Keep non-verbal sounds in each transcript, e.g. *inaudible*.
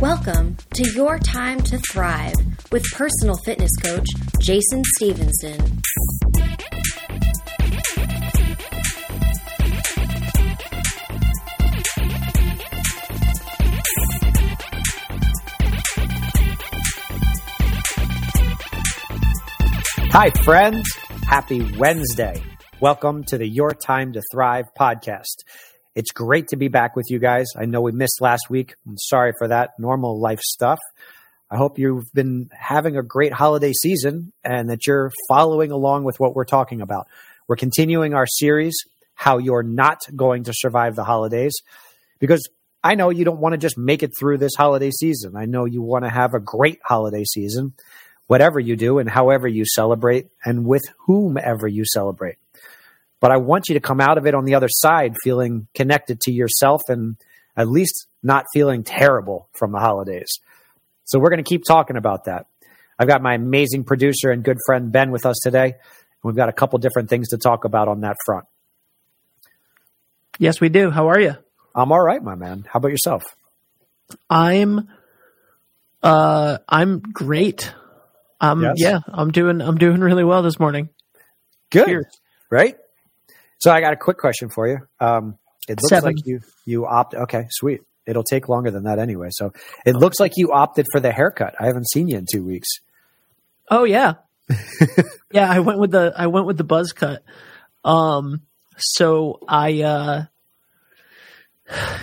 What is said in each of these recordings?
Welcome to Your Time to Thrive with personal fitness coach Jason Stevenson. Hi, friends. Happy Wednesday. Welcome to the Your Time to Thrive podcast. It's great to be back with you guys. I know we missed last week. I'm sorry for that. Normal life stuff. I hope you've been having a great holiday season and that you're following along with what we're talking about. We're continuing our series, How You're Not Going to Survive the Holidays, because I know you don't want to just make it through this holiday season. I know you want to have a great holiday season, whatever you do and however you celebrate and with whomever you celebrate. But I want you to come out of it on the other side feeling connected to yourself and at least not feeling terrible from the holidays. So we're going to keep talking about that. I've got my amazing producer and good friend Ben with us today. We've got a couple different things to talk about on that front. Yes, we do. How are you? I'm all right, my man. How about yourself? I'm uh I'm great. Um Yes. yeah, I'm doing I'm doing really well this morning. Good, Cheers. right? So I got a quick question for you. Um, it looks Seven. like you you opt. Okay, sweet. It'll take longer than that anyway. So it looks like you opted for the haircut. I haven't seen you in two weeks. Oh yeah. *laughs* yeah, I went with the I went with the buzz cut. Um so I uh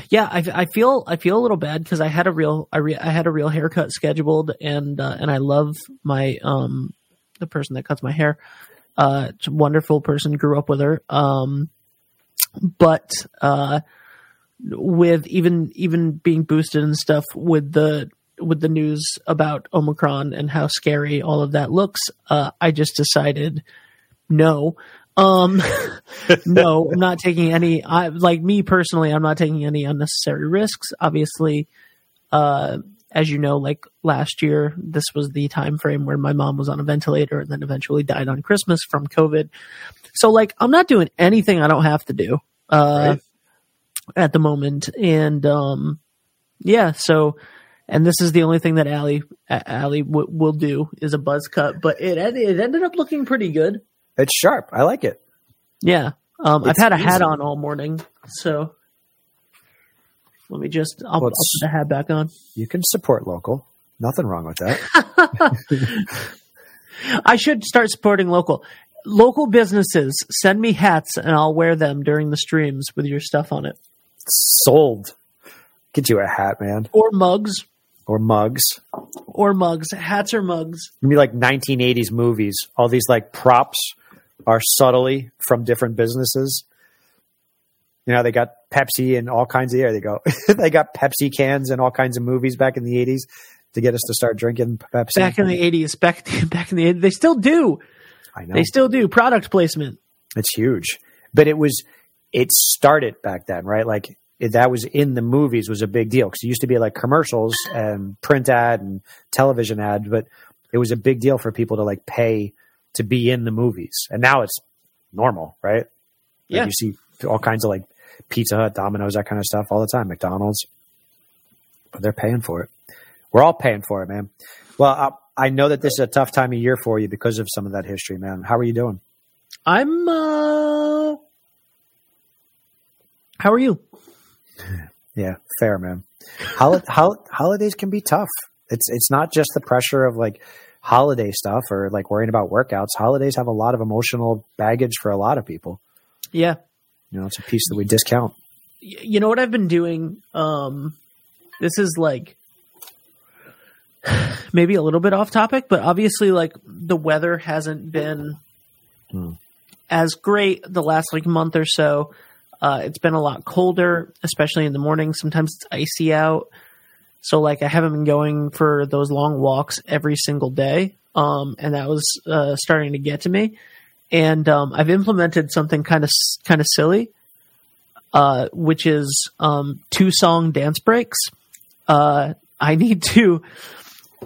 yeah, I, I feel I feel a little bad because I had a real I, re, I had a real haircut scheduled and uh, and I love my um the person that cuts my hair. Uh, wonderful person. Grew up with her. Um, but uh, with even even being boosted and stuff with the with the news about Omicron and how scary all of that looks, uh, I just decided no. Um, *laughs* no, I'm not taking any. I like me personally. I'm not taking any unnecessary risks. Obviously, uh, as you know, like last year, this was the time frame where my mom was on a ventilator and then eventually died on Christmas from COVID. So, like, I'm not doing anything I don't have to do uh, Right. at the moment, and um, yeah. So, and this is the only thing that Allie Allie w- will do is a buzz cut, but it it ended up looking pretty good. It's sharp. I like it. Yeah. Um, I've had a hat on all morning, so let me just I'll, Well, I'll put the hat back on. You can support local. Nothing wrong with that. *laughs* I should start supporting local. Local businesses send me hats and I'll wear them during the streams with your stuff on it. Sold. Get you a hat, man, Or mugs. or mugs. Or mugs. Hats or mugs. Maybe like 1980s movies. All these like props are subtly from different businesses. You know, they got Pepsi and all kinds of. There they go. *laughs* they got Pepsi cans and all kinds of movies back in the 80s to get us to start drinking Pepsi. Back in the eighties. Back *laughs* back in the 80s. They still do. I know. They still do. Product placement. It's huge. But it was, it started back then, right? Like it, that was in the movies was a big deal because it used to be like commercials and print ad and television ad, but it was a big deal for people to like pay to be in the movies. And now it's normal, right? Like, Yeah. you see all kinds of like Pizza Hut, Domino's, that kind of stuff all the time, McDonald's. But they're paying for it. We're all paying for it, man. Well, I, I know that this is a tough time of year for you because of some of that history, man. How are you doing? I'm uh How are you? *sighs* Yeah, fair, man. Hol- *laughs* hol- holidays can be tough. It's it's not just the pressure of like holiday stuff or like worrying about workouts. Holidays have a lot of emotional baggage for a lot of people. Yeah. You know, it's a piece that we discount. you know what I've been doing? Um, this is like *sighs* maybe a little bit off topic, but obviously, like the weather hasn't been Hmm. as great the last like month or so. Uh, it's been a lot colder, especially in the morning. Sometimes it's icy out. So like I haven't been going for those long walks every single day. Um, and that was uh, starting to get to me. And um, I've implemented something kind of kind of silly, uh, which is um, two song dance breaks. Uh, I need to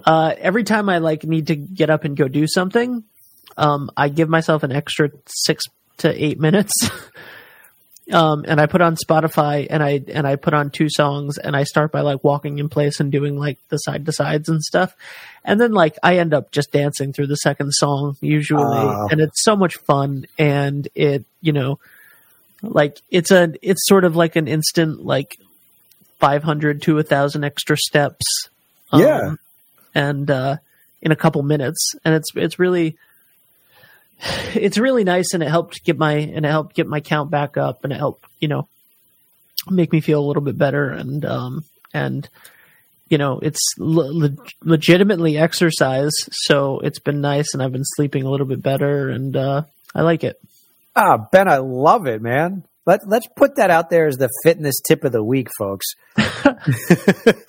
uh, every time I like need to get up and go do something. Um, I give myself an extra six to eight minutes *laughs* um, and I put on Spotify and I and I put on two songs and I start by like walking in place and doing like the side to sides and stuff, and then like I end up just dancing through the second song usually, Oh. and it's so much fun and it you know like it's a it's sort of like an instant like five hundred to a thousand extra steps, um, Yeah. and uh, in a couple minutes, and it's it's really *sighs* it's really nice and it helped get my and it helped get my count back up and it helped you know make me feel a little bit better and um and you know it's le- le- legitimately exercise so it's been nice and i've been sleeping a little bit better and uh i like it Ah, Ben, I love it, man. Let let's put that out there as the fitness tip of the week, folks. *laughs*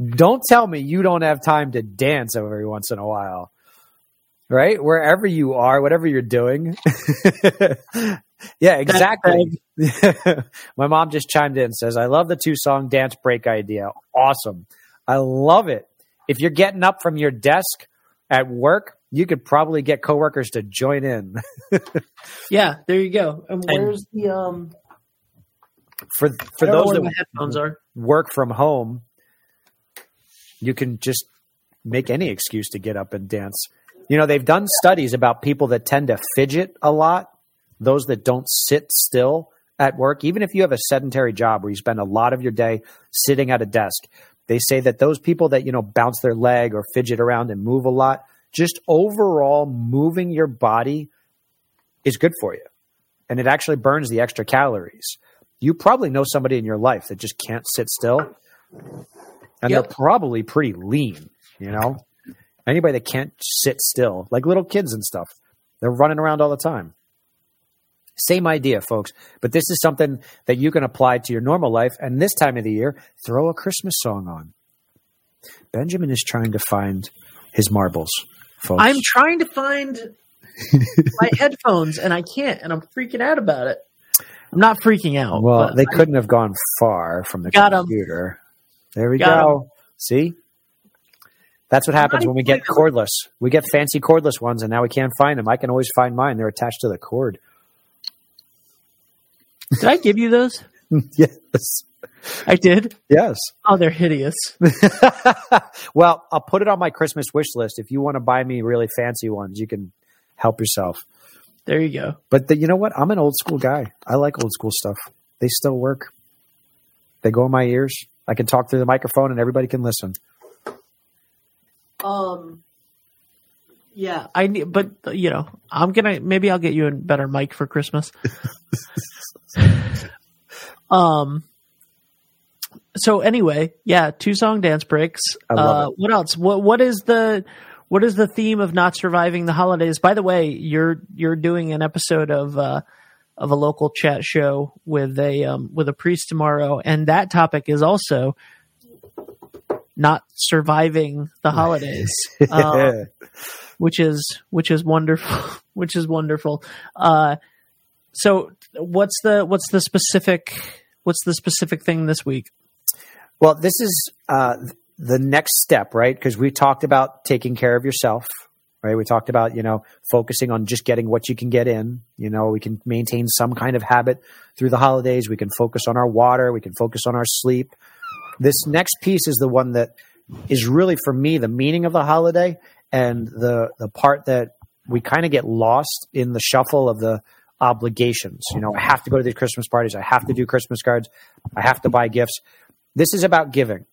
*laughs* don't tell me you don't have time to dance every once in a while. Right? Wherever you are, whatever you're doing. *laughs* yeah, exactly. *laughs* My mom just chimed in and says, I love the two song dance break idea. Awesome. I love it. If you're getting up from your desk at work, you could probably get coworkers to join in. *laughs* yeah there you go and where's the um for for I don't know those where that headphones are work from home, you can just make any excuse to get up and dance. You know, they've done studies about people that tend to fidget a lot, those that don't sit still at work, even if you have a sedentary job where you spend a lot of your day sitting at a desk. They say that those people that, you know, bounce their leg or fidget around and move a lot, just overall moving your body is good for you. And it actually burns the extra calories. You probably know somebody in your life that just can't sit still. And Yep. they're probably pretty lean, you know? Anybody that can't sit still, like little kids and stuff, they're running around all the time. Same idea, folks. But this is something that you can apply to your normal life. And this time of the year, throw a Christmas song on. Benjamin is trying to find his marbles, folks. i'm trying to find my *laughs* headphones and i can't and i'm freaking out about it i'm not freaking out well, they I- couldn't have gone far from the Got 'em. computer. There we Got go. See? That's what happens when we get cordless. We get fancy cordless ones, and now we can't find them. I can always find mine; they're attached to the cord. did i give you those *laughs* yes, i did yes. oh they're hideous *laughs* well, I'll put it on my Christmas wish list. If you want to buy me really fancy ones, you can help yourself. there you go But the, you know what? I'm an old school guy. I like old school stuff. They still work. They go in my ears. I can talk through the microphone, and everybody can listen. Um. Yeah, I need, but you know, I'm gonna maybe I'll get you a better mic for Christmas. *laughs* um. So anyway, yeah, two song dance breaks. I love uh, What else? What what is the what is the theme of not surviving the holidays? By the way, you're you're doing an episode of uh, of a local chat show with a um, with a priest tomorrow, and that topic is also not surviving the holidays, uh, *laughs* which is which is wonderful, *laughs* which is wonderful. Uh, so, what's the what's the specific what's the specific thing this week? Well, this is uh, the next step, right? Because we talked about taking care of yourself, right? We talked about, you know, focusing on just getting what you can get in. You know, we can maintain some kind of habit through the holidays. We can focus on our water. We can focus on our sleep. This next piece is the one that is really, for me, the meaning of the holiday and the, the part that we kind of get lost in the shuffle of the obligations. You know, I have to go to these Christmas parties. I have to do Christmas cards. I have to buy gifts. This is about giving.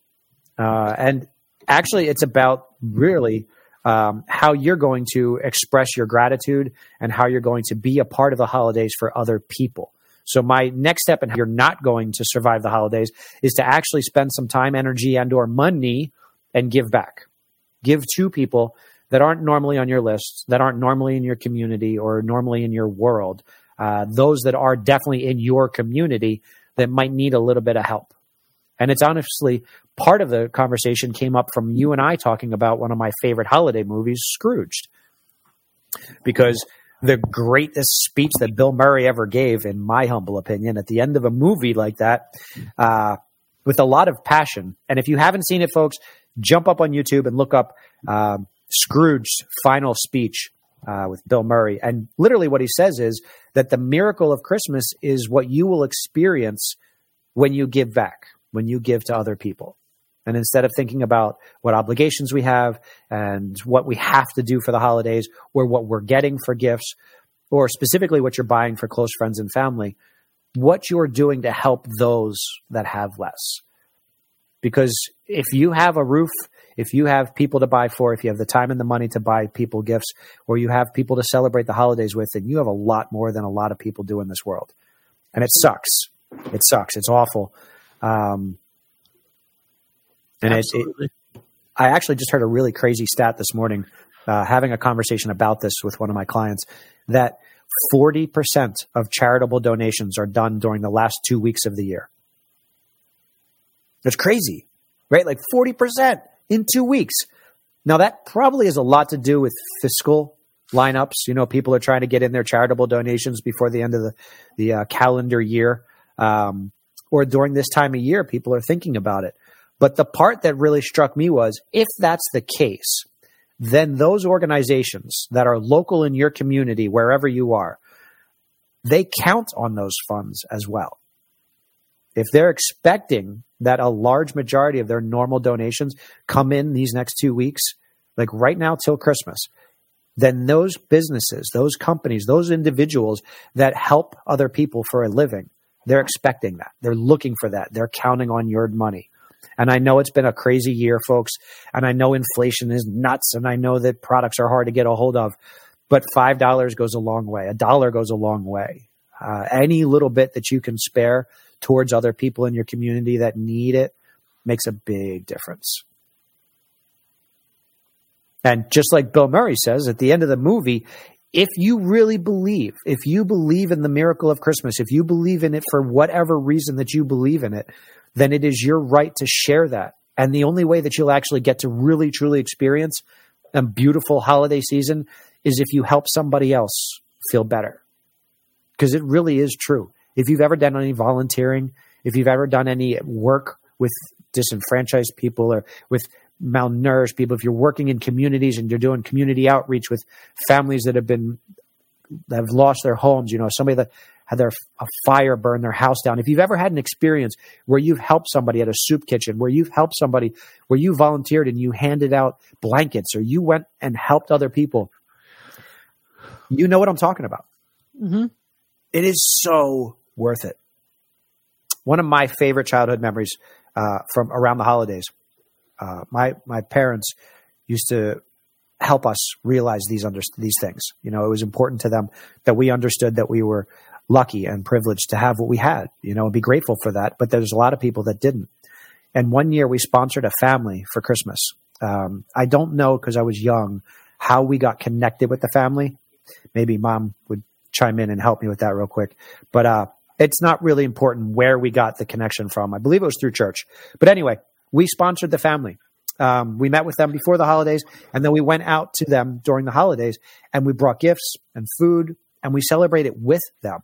Uh, and actually, it's about really um, how you're going to express your gratitude and how you're going to be a part of the holidays for other people. So my next step how you're not going to survive the holidays is to actually spend some time, energy, and or money and give back. Give to people that aren't normally on your list, that aren't normally in your community or normally in your world. Uh, those that are definitely in your community that might need a little bit of help. And it's honestly part of the conversation came up from you and I talking about one of my favorite holiday movies, Scrooged. Because the greatest speech that Bill Murray ever gave, in my humble opinion, at the end of a movie like that, uh, with a lot of passion. And if you haven't seen it, folks, jump up on YouTube and look up um, Scrooge's final speech uh, with Bill Murray. And literally, what he says is that the miracle of Christmas is what you will experience when you give back, when you give to other people. And instead of thinking about what obligations we have and what we have to do for the holidays or what we're getting for gifts or specifically what you're buying for close friends and family, what you're doing to help those that have less. Because if you have a roof, if you have people to buy for, if you have the time and the money to buy people gifts, or you have people to celebrate the holidays with, then you have a lot more than a lot of people do in this world. And it sucks. It sucks. It's awful. Um, and it, it, I actually just heard a really crazy stat this morning, uh, having a conversation about this with one of my clients, that 40% of charitable donations are done during the last two weeks of the year. That's crazy, right? Like 40% in two weeks. Now, that probably has a lot to do with fiscal lineups. You know, people are trying to get in their charitable donations before the end of the, the uh, calendar year. Um, or during this time of year, people are thinking about it. But the part that really struck me was if that's the case, then those organizations that are local in your community, wherever you are, they count on those funds as well. If they're expecting that a large majority of their normal donations come in these next two weeks, like right now till Christmas, then those businesses, those companies, those individuals that help other people for a living, they're expecting that. They're looking for that. They're counting on your money. And I know it's been a crazy year, folks. And I know inflation is nuts. And I know that products are hard to get a hold of. But $5 goes a long way. A dollar goes a long way. Uh, any little bit that you can spare towards other people in your community that need it makes a big difference. And just like Bill Murray says at the end of the movie, if you really believe, if you believe in the miracle of Christmas, if you believe in it for whatever reason that you believe in it, then it is your right to share that. And the only way that you'll actually get to really, truly experience a beautiful holiday season is if you help somebody else feel better. Because it really is true. If you've ever done any volunteering, if you've ever done any work with disenfranchised people or with malnourished people, if you're working in communities and you're doing community outreach with families that have been that have lost their homes, you know, somebody that had their a fire burn their house down. If you've ever had an experience where you've helped somebody at a soup kitchen, where you've helped somebody, where you volunteered and you handed out blankets, or you went and helped other people, you know what I'm talking about. Mm-hmm. It is so worth it. One of my favorite childhood memories uh, from around the holidays. Uh, my my parents used to help us realize these under, these things. You know, it was important to them that we understood that we were lucky and privileged to have what we had, you know, and be grateful for that. But there's a lot of people that didn't. And one year we sponsored a family for Christmas. Um, I don't know because I was young how we got connected with the family. Maybe mom would chime in and help me with that real quick. But uh, it's not really important where we got the connection from. I believe it was through church. But anyway, we sponsored the family. Um, we met with them before the holidays, and then we went out to them during the holidays, and we brought gifts and food, and we celebrated with them.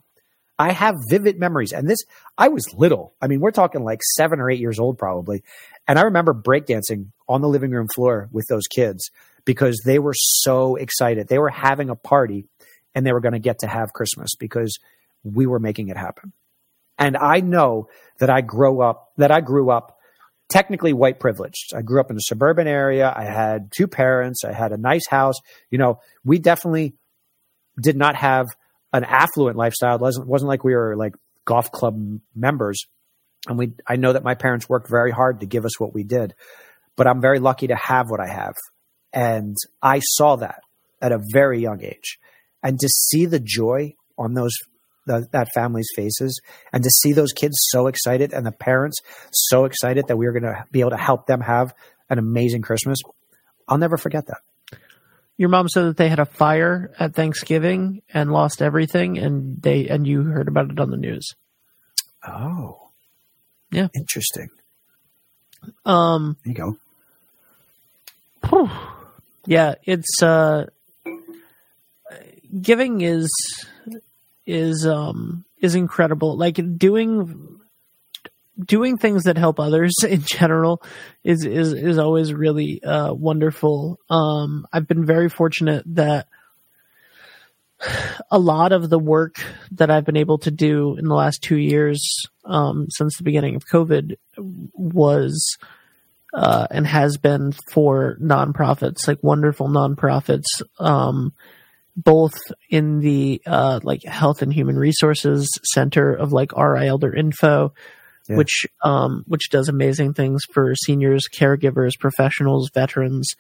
I have vivid memories. And this, I was little. I mean, we're talking like seven or eight years old, probably. And I remember breakdancing on the living room floor with those kids because they were so excited. They were having a party and they were going to get to have Christmas because we were making it happen. And I know that I grew up, that I grew up technically white privileged. I grew up in a suburban area. I had two parents. I had a nice house. You know, we definitely did not have an affluent lifestyle. It wasn't wasn't like we were like golf club members. And we I know that my parents worked very hard to give us what we did. But I'm very lucky to have what I have. And I saw that at a very young age. And to see the joy on those the, that family's faces and to see those kids so excited and the parents so excited that we were going to be able to help them have an amazing Christmas. I'll never forget that. Your mom said that they had a fire at Thanksgiving and lost everything, and they and you heard about it on the news. Oh, yeah, interesting. Um, there you go. Whew. Yeah, it's uh, giving is is um is incredible. Like doing doing things that help others *laughs* in general is is is always really uh, wonderful. Um, I've been very fortunate that a lot of the work that I've been able to do in the last two years, um, since the beginning of COVID, was uh, and has been for nonprofits, like wonderful nonprofits, um, both in the uh, like Health and Human Resources Center of like RI Elder Info, Yeah. which um, which does amazing things for seniors, caregivers, professionals, veterans.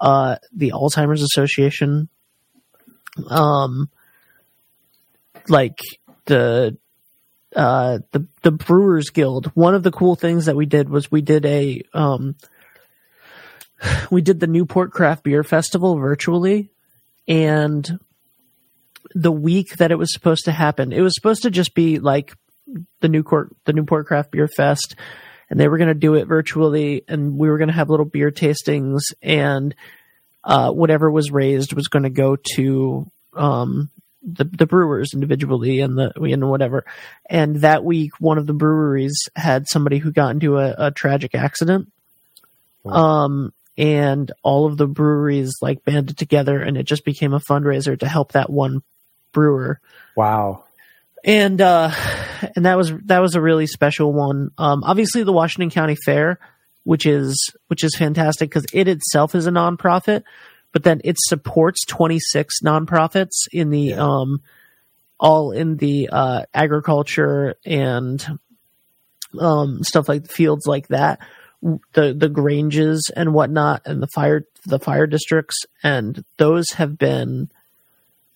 Uh, the Alzheimer's Association, um, like the uh, the the Brewers Guild. One of the cool things that we did was we did a um, *sighs* we did the Newport Craft Beer Festival virtually, and the week that it was supposed to happen, it was supposed to just be like the Newport the Newport Craft Beer Fest, and they were going to do it virtually, and we were going to have little beer tastings, and uh, whatever was raised was going to go to um, the the brewers individually and the know whatever. And that week, one of the breweries had somebody who got into a, a tragic accident. Um, and all of the breweries like banded together, and it just became a fundraiser to help that one brewer. Wow. And uh, and that was that was a really special one. Um, obviously, the Washington County Fair, which is which is fantastic because it itself is a nonprofit, but then it supports 26 nonprofits in the Yeah. um, all in the uh, agriculture and um, stuff like fields like that, the the granges and whatnot, and the fire the fire districts, and those have been,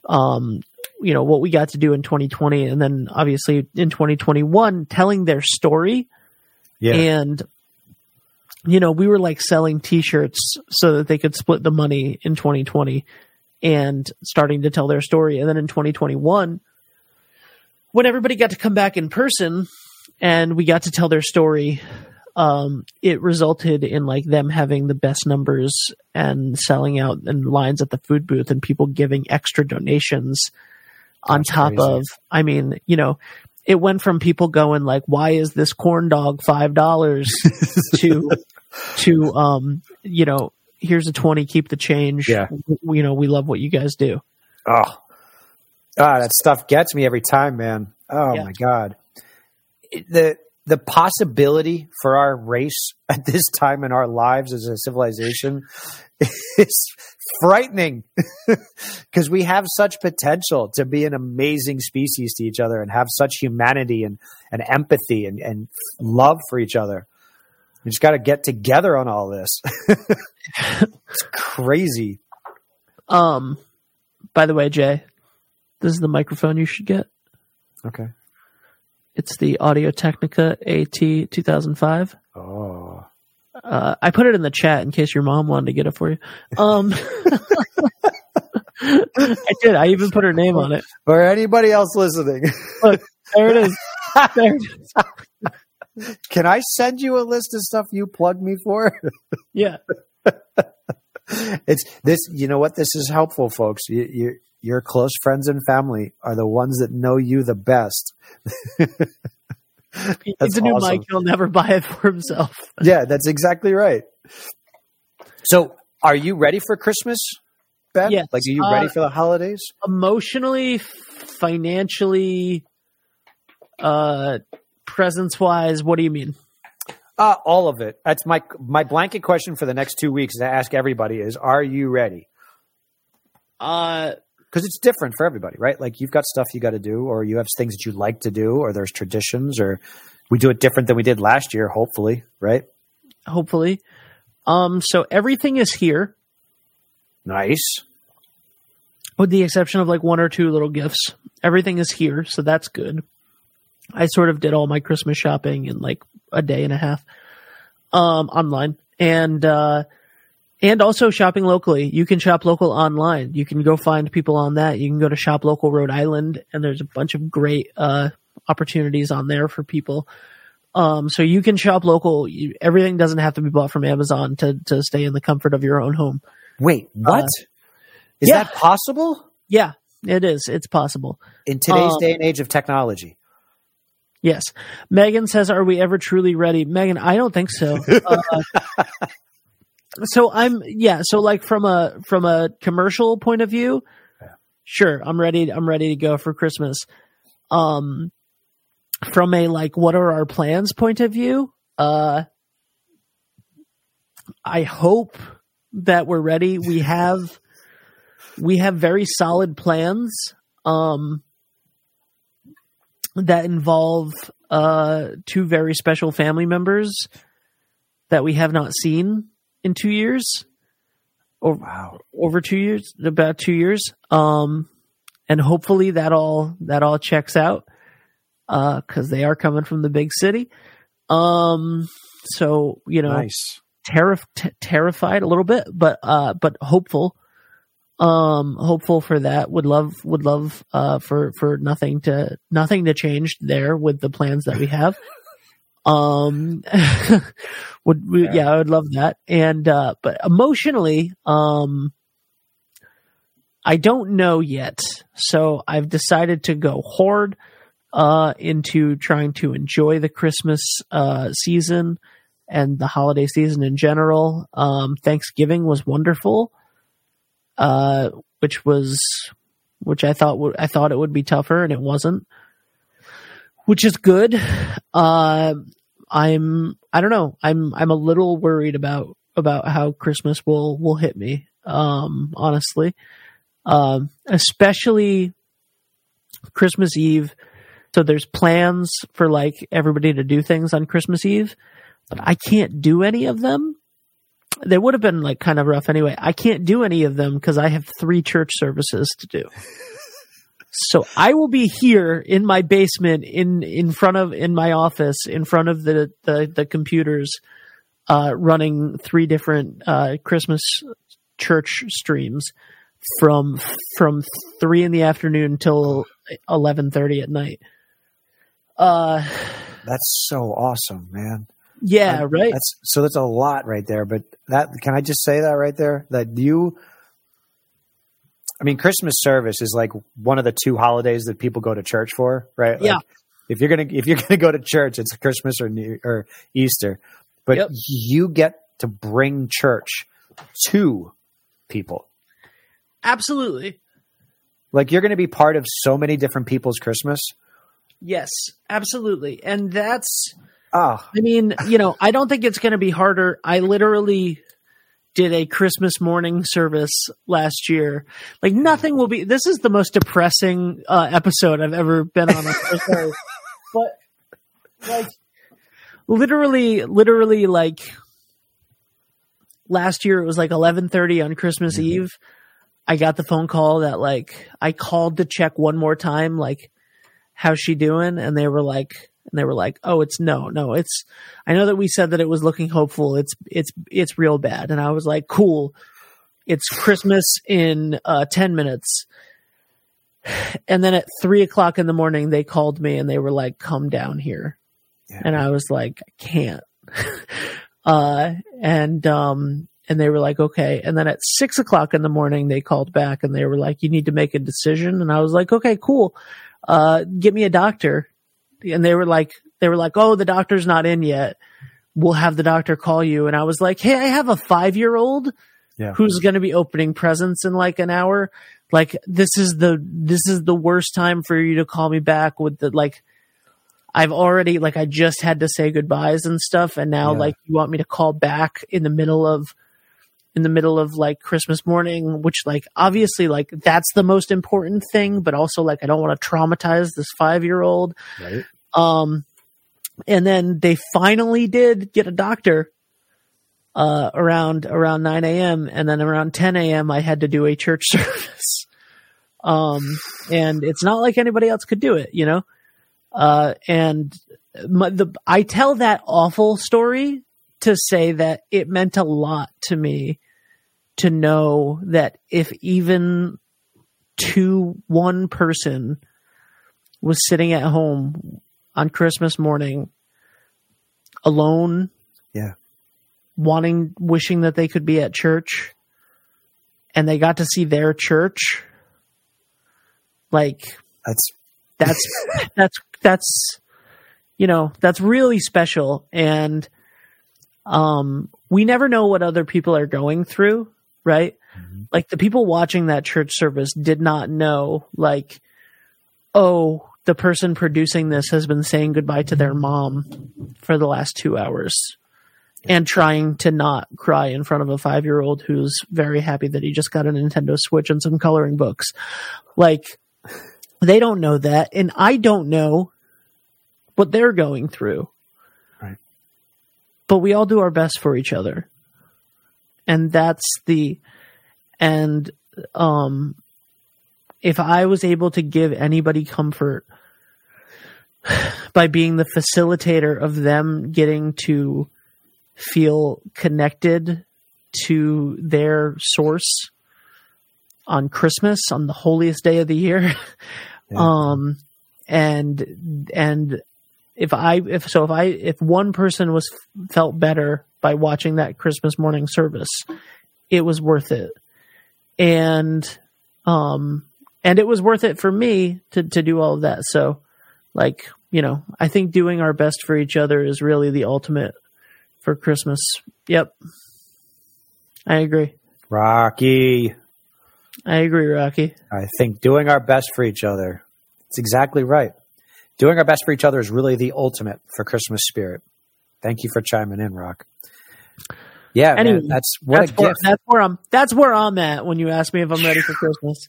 um, you know, what we got to do in 2020, and then obviously in 2021, telling their story. Yeah. and you know we were like selling t-shirts so that they could split the money in 2020 and starting to tell their story. And then in 2021 when everybody got to come back in person and we got to tell their story um, it resulted in like them having the best numbers and selling out and lines at the food booth and people giving extra donations on top crazy. of i mean you know it went from people going like why is this corn dog five dollars *laughs* to to um you know here's a 20 keep the change Yeah. W- you know we love what you guys do Oh, ah, that stuff gets me every time, man. Oh Yeah. my god, the the possibility for our race *laughs* at this time in our lives as a civilization is frightening *laughs* because we have such potential to be an amazing species to each other and have such humanity and, and empathy and, and love for each other. We just got to get together on all this. *laughs* it's crazy. um by the way jay this is the microphone you should get Okay. It's the audio technica at 2005 Oh. uh, i put it in the chat in case your mom wanted to get it for you um *laughs* i did i even put her name on it For anybody else listening, Look, there it is there it is *laughs* can I send you a list of stuff you plugged me for? yeah *laughs* it's this. You know what? This is helpful, folks. You, you, your close friends and family are the ones that know you the best. *laughs* He That's needs a new awesome. mic he'll never buy it for himself *laughs* Yeah, that's exactly right. So, are you ready for Christmas, Ben? Yes. Like, are you Uh, ready for the holidays? emotionally, financially, uh, presence wise, what do you mean? Uh, all of it. That's my my blanket question for the next two weeks. That I ask everybody is, are you ready? Uh, because it's different for everybody, right? Like you've got stuff you got to do, or you have things that you like to do, or there's traditions, or we do it different than we did last year, hopefully, right? hopefully. Um, so everything is here, Nice. with the exception of like one or two little gifts. Everything is here, so that's good. I sort of did all my Christmas shopping in like a day and a half, um, online, and uh, and also shopping locally. You can shop local online. You can go find people on that. You can go to Shop Local Rhode Island, and there's a bunch of great uh, opportunities on there for people. Um, so you can shop local. You, everything doesn't have to be bought from Amazon to to stay in the comfort of your own home. Wait, what? Is yeah. that possible Yeah, it is. It's possible. in today's Um, day and age of technology? Yes. Megan says, "Are we ever truly ready?" Megan, I don't think so. *laughs* Uh, so I'm yeah. So like from a from a commercial point of view, sure, I'm ready. I'm ready to go for Christmas. Um, from a like, what are our plans point of view? Uh, I hope that we're ready. We *laughs* have we have very solid plans um, that involve uh, two very special family members that we have not seen in two years. Or Wow. over two years, about two years. Um, and hopefully that all that all checks out because they are coming from the big city. Um, so you know, Nice. terrif- t- terrified a little bit, but uh, but hopeful. Um, hopeful for that. Would love would love uh for for nothing to nothing to change there with the plans that we have. Um, *laughs* would Yeah. yeah. I would love that. And uh, but emotionally, um, I don't know yet. So I've decided to go hard uh into trying to enjoy the Christmas uh season and the holiday season in general. Um, Thanksgiving was wonderful, uh, which was which I thought would I thought it would be tougher, and it wasn't, which is good. Uh, I'm I don't know. I'm I'm a little worried about about how Christmas will will hit me. Um, honestly, um, especially Christmas Eve. So there's plans for like everybody to do things on Christmas Eve but I can't do any of them. They would have been like kind of rough anyway. I can't do any of them because I have three church services to do. So I will be here in my basement, in in front of in my office, in front of the the, the computers, uh, running three different uh, Christmas church streams from from three in the afternoon till eleven thirty at night. Uh, That's so awesome, man. yeah, I- right. That's so that's a lot right there. But that can I just say that right there that you. I mean, Christmas service is like one of the two holidays that people go to church for, right? Like, Yeah. If you're gonna if you're *laughs* gonna go to church, it's Christmas or New, or Easter, but Yep. you get to bring church to people. Absolutely. Like you're going to be part of so many different people's Christmas. Yes, absolutely. And that's, Oh, I mean, you know, I don't think it's going to be harder. I literally did a Christmas morning service last year. Like nothing will be, this is the most depressing uh, episode I've ever been on. I'm so sorry. *laughs* but like literally, literally like last year it was like 1130 on Christmas Eve. I got the phone call that like I called to check one more time, like, how's she doing? And they were like, and they were like, oh, it's no, no, it's, I know that we said that it was looking hopeful. It's, it's, it's real bad. And I was like, cool. It's Christmas in uh, 10 minutes. *sighs* And then at three o'clock in the morning, they called me and they were like, come down here. Yeah. And I was like, I can't. *laughs* uh, and, um, and they were like, okay. And then at six o'clock in the morning, they called back and they were like, you need to make a decision. And I was like, okay, cool. Uh, get me a doctor. And they were like, they were like, oh, the doctor's not in yet. We'll have the doctor call you. And I was like, hey, I have a five year old Yeah. who's going to be opening presents in like an hour. Like this is the, this is the worst time for you to call me back with the, like, I've already, like, I just had to say goodbyes and stuff. And now, Yeah. like, you want me to call back in the middle of, in the middle of like Christmas morning, which like obviously like that's the most important thing, but also like I don't want to traumatize this five year old. Right. Um, and then they finally did get a doctor uh, around around 9 a.m. and then around 10 a.m. I had to do a church *laughs* service. Um, and it's not like anybody else could do it, you know. Uh, and my, the I tell that awful story to say that it meant a lot to me to know that if even two one person was sitting at home on Christmas morning alone Yeah. wanting wishing that they could be at church and they got to see their church like That's that's *laughs* that's that's you know that's really special and um we never know what other people are going through right? Like the people watching that church service did not know, like, oh, the person producing this has been saying goodbye to their mom for the last two hours and trying to not cry in front of a five year old who's very happy that he just got a Nintendo Switch and some coloring books. Like, they don't know that. And I don't know what they're going through. But we all do our best for each other. And that's the, and, um, if I was able to give anybody comfort *sighs* by being the facilitator of them getting to feel connected to their source on Christmas, on the holiest day of the year. *laughs* Yeah. Um, and, and if I, if so, if I, if one person was felt better by watching that Christmas morning service, it was worth it. And, um, and it was worth it for me to, to do all of that. So, like, you know, I think doing our best for each other is really the ultimate for Christmas. Yep. I agree. Rocky. I agree, Rocky. I think doing our best for each other. It's exactly right. Doing our best for each other is really the ultimate for Christmas spirit. Thank you for chiming in, Rock. Yeah, man, that's what That's a where, gift. that's where I'm. That's where I'm at when you ask me if I'm ready for Christmas.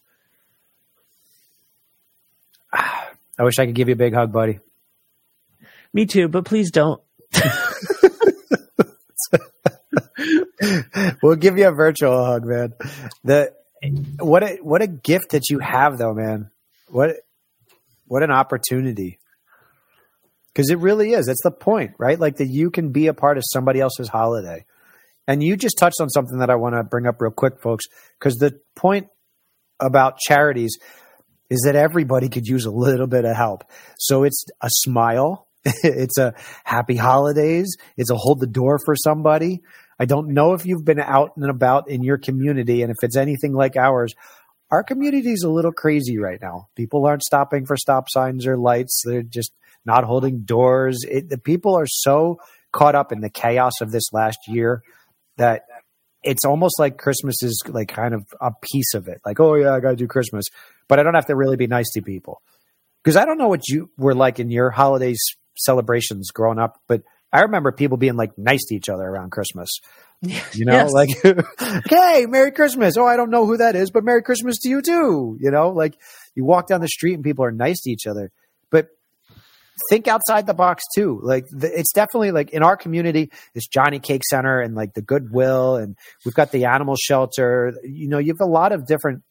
*sighs* I wish I could give you a big hug, buddy. Me too, but please don't. *laughs* we'll give you a virtual hug, man. The what a what a gift that you have, though, man. What what an opportunity. Because it really is. That's the point, right? Like that you can be a part of somebody else's holiday. And you just touched on something that I want to bring up real quick, folks. Because the point about charities is that everybody could use a little bit of help. So it's a smile, *laughs* it's a happy holidays, it's a hold the door for somebody. I don't know if you've been out and about in your community, and if it's anything like ours, our community is a little crazy right now. People aren't stopping for stop signs or lights. They're just not holding doors. It, the people are so caught up in the chaos of this last year that it's almost like Christmas is like kind of a piece of it. Like, oh yeah, I got to do Christmas, but I don't have to really be nice to people because I don't know what you were like in your holidays celebrations growing up, but I remember people being like nice to each other around Christmas. *laughs* You know, Yes. *laughs* like, hey, Merry Christmas. Oh, I don't know who that is, but Merry Christmas to you too. You know, like you walk down the street and people are nice to each other. But think outside the box too. Like the, it's definitely like in our community, this Jonnycake Center and like the Goodwill, and we've got the animal shelter. You know, you have a lot of different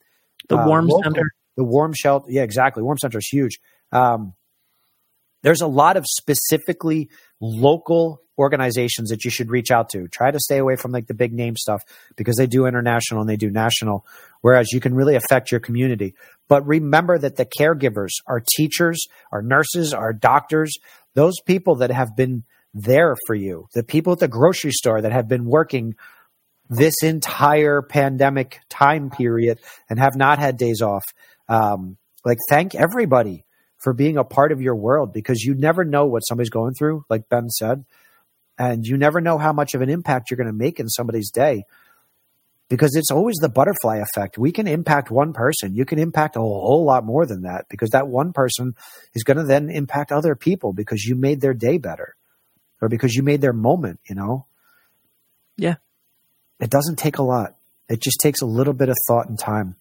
The uh, warm local- center. the warm shelter. Yeah, exactly. Warm center is huge. Um, there's a lot of specifically local organizations that you should reach out to. Try to stay away from like the big name stuff because they do international and they do national, whereas you can really affect your community. But remember that the caregivers, our teachers, our nurses, our doctors, those people that have been there for you, the people at the grocery store that have been working this entire pandemic time period and have not had days off. Um, like, thank everybody for being a part of your world because you never know what somebody's going through, like Ben said, and you never know how much of an impact you're going to make in somebody's day because it's always the butterfly effect. We can impact one person. You can impact a whole lot more than that because that one person is going to then impact other people because you made their day better or because you made their moment, you know? Yeah. It doesn't take a lot. It just takes a little bit of thought and time.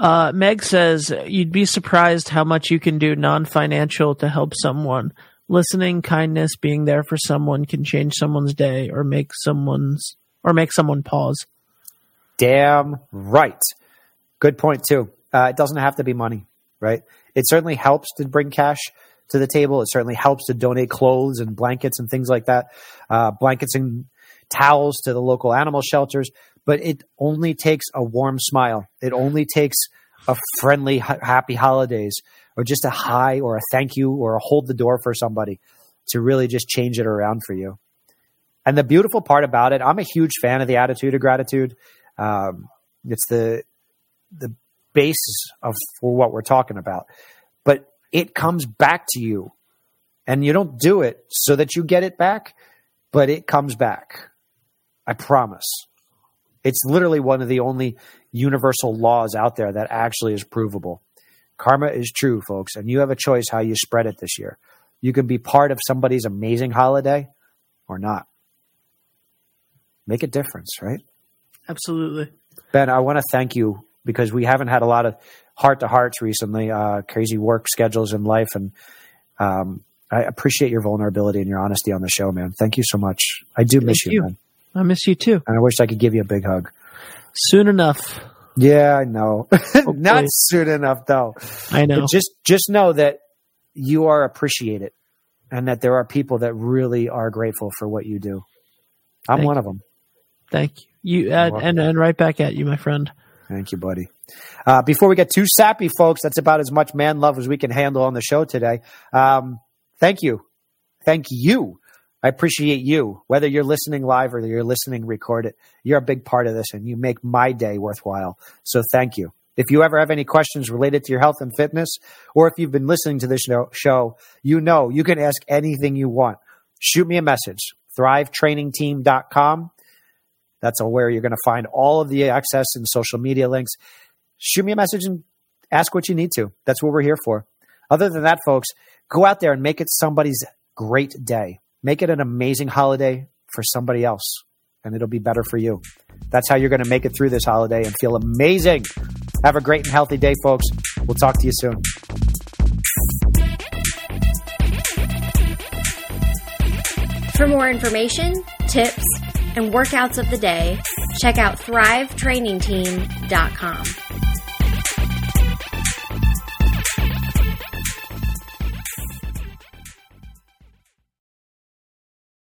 Uh, Meg says you'd be surprised how much you can do non-financial to help someone. Listening, kindness, being there for someone can change someone's day or make someone's or make someone pause. Damn right. Good point too. Uh, it doesn't have to be money, right? It certainly helps to bring cash to the table. It certainly helps to donate clothes and blankets and things like that, uh, blankets and towels to the local animal shelters. But it only takes a warm smile. It only takes a friendly, ha- happy holidays, or just a hi, or a thank you, or a hold the door for somebody to really just change it around for you. And the beautiful part about it, I'm a huge fan of the attitude of gratitude. Um, it's the the basis of for what we're talking about. But it comes back to you, and you don't do it so that you get it back, but it comes back. I promise. It's literally one of the only universal laws out there that actually is provable. Karma is true, folks, and you have a choice how you spread it this year. You can be part of somebody's amazing holiday or not. Make a difference, right? Absolutely. Ben, I want to thank you because we haven't had a lot of heart to hearts recently, uh, crazy work schedules in life. And um, I appreciate your vulnerability and your honesty on the show, man. Thank you so much. I do miss you, you. man. I miss you too. And I wish I could give you a big hug. Soon enough. Yeah, I know. *laughs* Not soon enough, though. I know. But just just know that you are appreciated, and that there are people that really are grateful for what you do. I'm Thank one of them. Thank you. You and, and and right back at you, my friend. Thank you, buddy. Uh, before we get too sappy, folks, that's about as much man love as we can handle on the show today. Um, thank you. Thank you. I appreciate you. Whether you're listening live or you're listening recorded, you're a big part of this and you make my day worthwhile. So thank you. If you ever have any questions related to your health and fitness, or if you've been listening to this show, you know you can ask anything you want. Shoot me a message, thrivetrainingteam.com. That's where you're going to find all of the access and social media links. Shoot me a message and ask what you need to. That's what we're here for. Other than that, folks, go out there and make it somebody's great day. Make it an amazing holiday for somebody else, and it'll be better for you. That's how you're going to make it through this holiday and feel amazing. Have a great and healthy day, folks. We'll talk to you soon. For more information, tips, and workouts of the day, check out thrivetrainingteam.com.